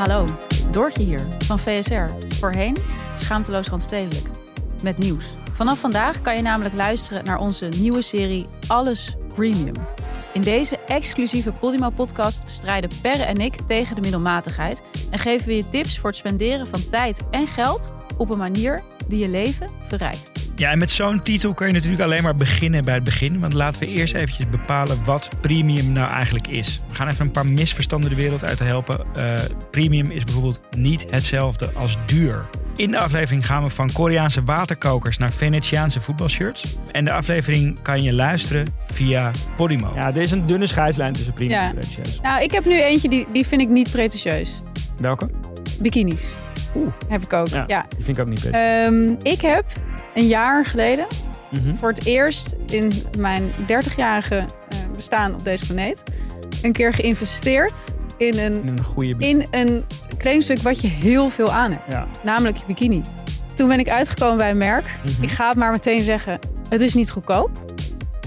Hallo, Doortje hier van VSR. Voorheen schaamteloos randstedelijk. Met nieuws. Vanaf vandaag kan je namelijk luisteren naar onze nieuwe serie Alles Premium. In deze exclusieve Podimo-podcast strijden Perre en ik tegen de middelmatigheid en geven we je tips voor het spenderen van tijd en geld op een manier die je leven verrijkt. Ja, en met zo'n titel kun je natuurlijk alleen maar beginnen bij het begin. Want laten we eerst eventjes bepalen wat premium nou eigenlijk is. We gaan even een paar misverstanden de wereld uit te helpen. Uh, premium is bijvoorbeeld niet hetzelfde als duur. In de aflevering gaan we van Koreaanse waterkokers naar Venetiaanse voetbalshirts. En de aflevering kan je luisteren via Podimo. Ja, er is een dunne scheidslijn tussen premium Ja. en pretentieus. Nou, ik heb nu eentje die, die vind ik niet pretentieus. Welke? Bikinis. Oeh. Heb ik ook. Ja. Ja. Die vind ik ook niet pretentieus. Ehm, ik heb een jaar geleden Mhm. voor het eerst in mijn 30-jarige eh, bestaan op deze planeet een keer geïnvesteerd in een, goede in een kledingstuk wat je heel veel aan hebt. Ja. Namelijk je bikini. Toen ben ik uitgekomen bij een merk. Mhm. Ik ga het maar meteen zeggen. Het is niet goedkoop.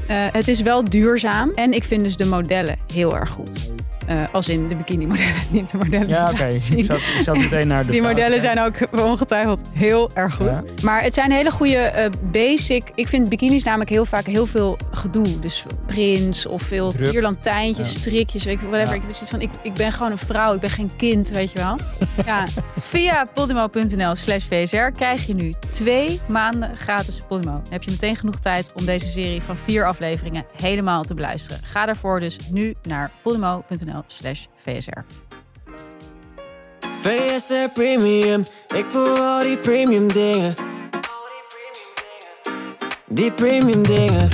Eh, het is wel duurzaam. En ik vind dus de modellen heel erg goed. Eh, als in de bikini modellen, niet de modellen. Ja, die oké. laten Ik ik zat meteen naar de Die modellen ja. zijn ook ongetwijfeld heel erg goed. Ja. Maar het zijn hele goede eh, basic. Ik vind bikinis namelijk heel vaak heel veel gedoe. Dus prints of veel Druk. tierlantijntjes, Ja. strikjes. Weet ik, whatever. Ik, heb zoiets van, ik, ik ben gewoon een vrouw, ik ben geen kind, weet je wel. ja. Via podimo.nl slash VSR krijg je nu twee maanden gratis Podimo. Dan heb je meteen genoeg tijd om deze serie van vier afleveringen helemaal te beluisteren. Ga daarvoor dus nu naar podimo.nl slash VSR. VSR Premium, ik wil al die premium dingen. Die premium dingen.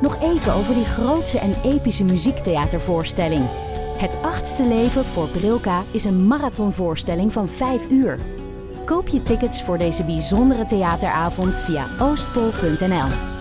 Nog even over die grootse en epische muziektheatervoorstelling. Het achtste leven voor Brilka is een marathonvoorstelling van 5 uur. Koop je tickets voor deze bijzondere theateravond via oostpol.nl.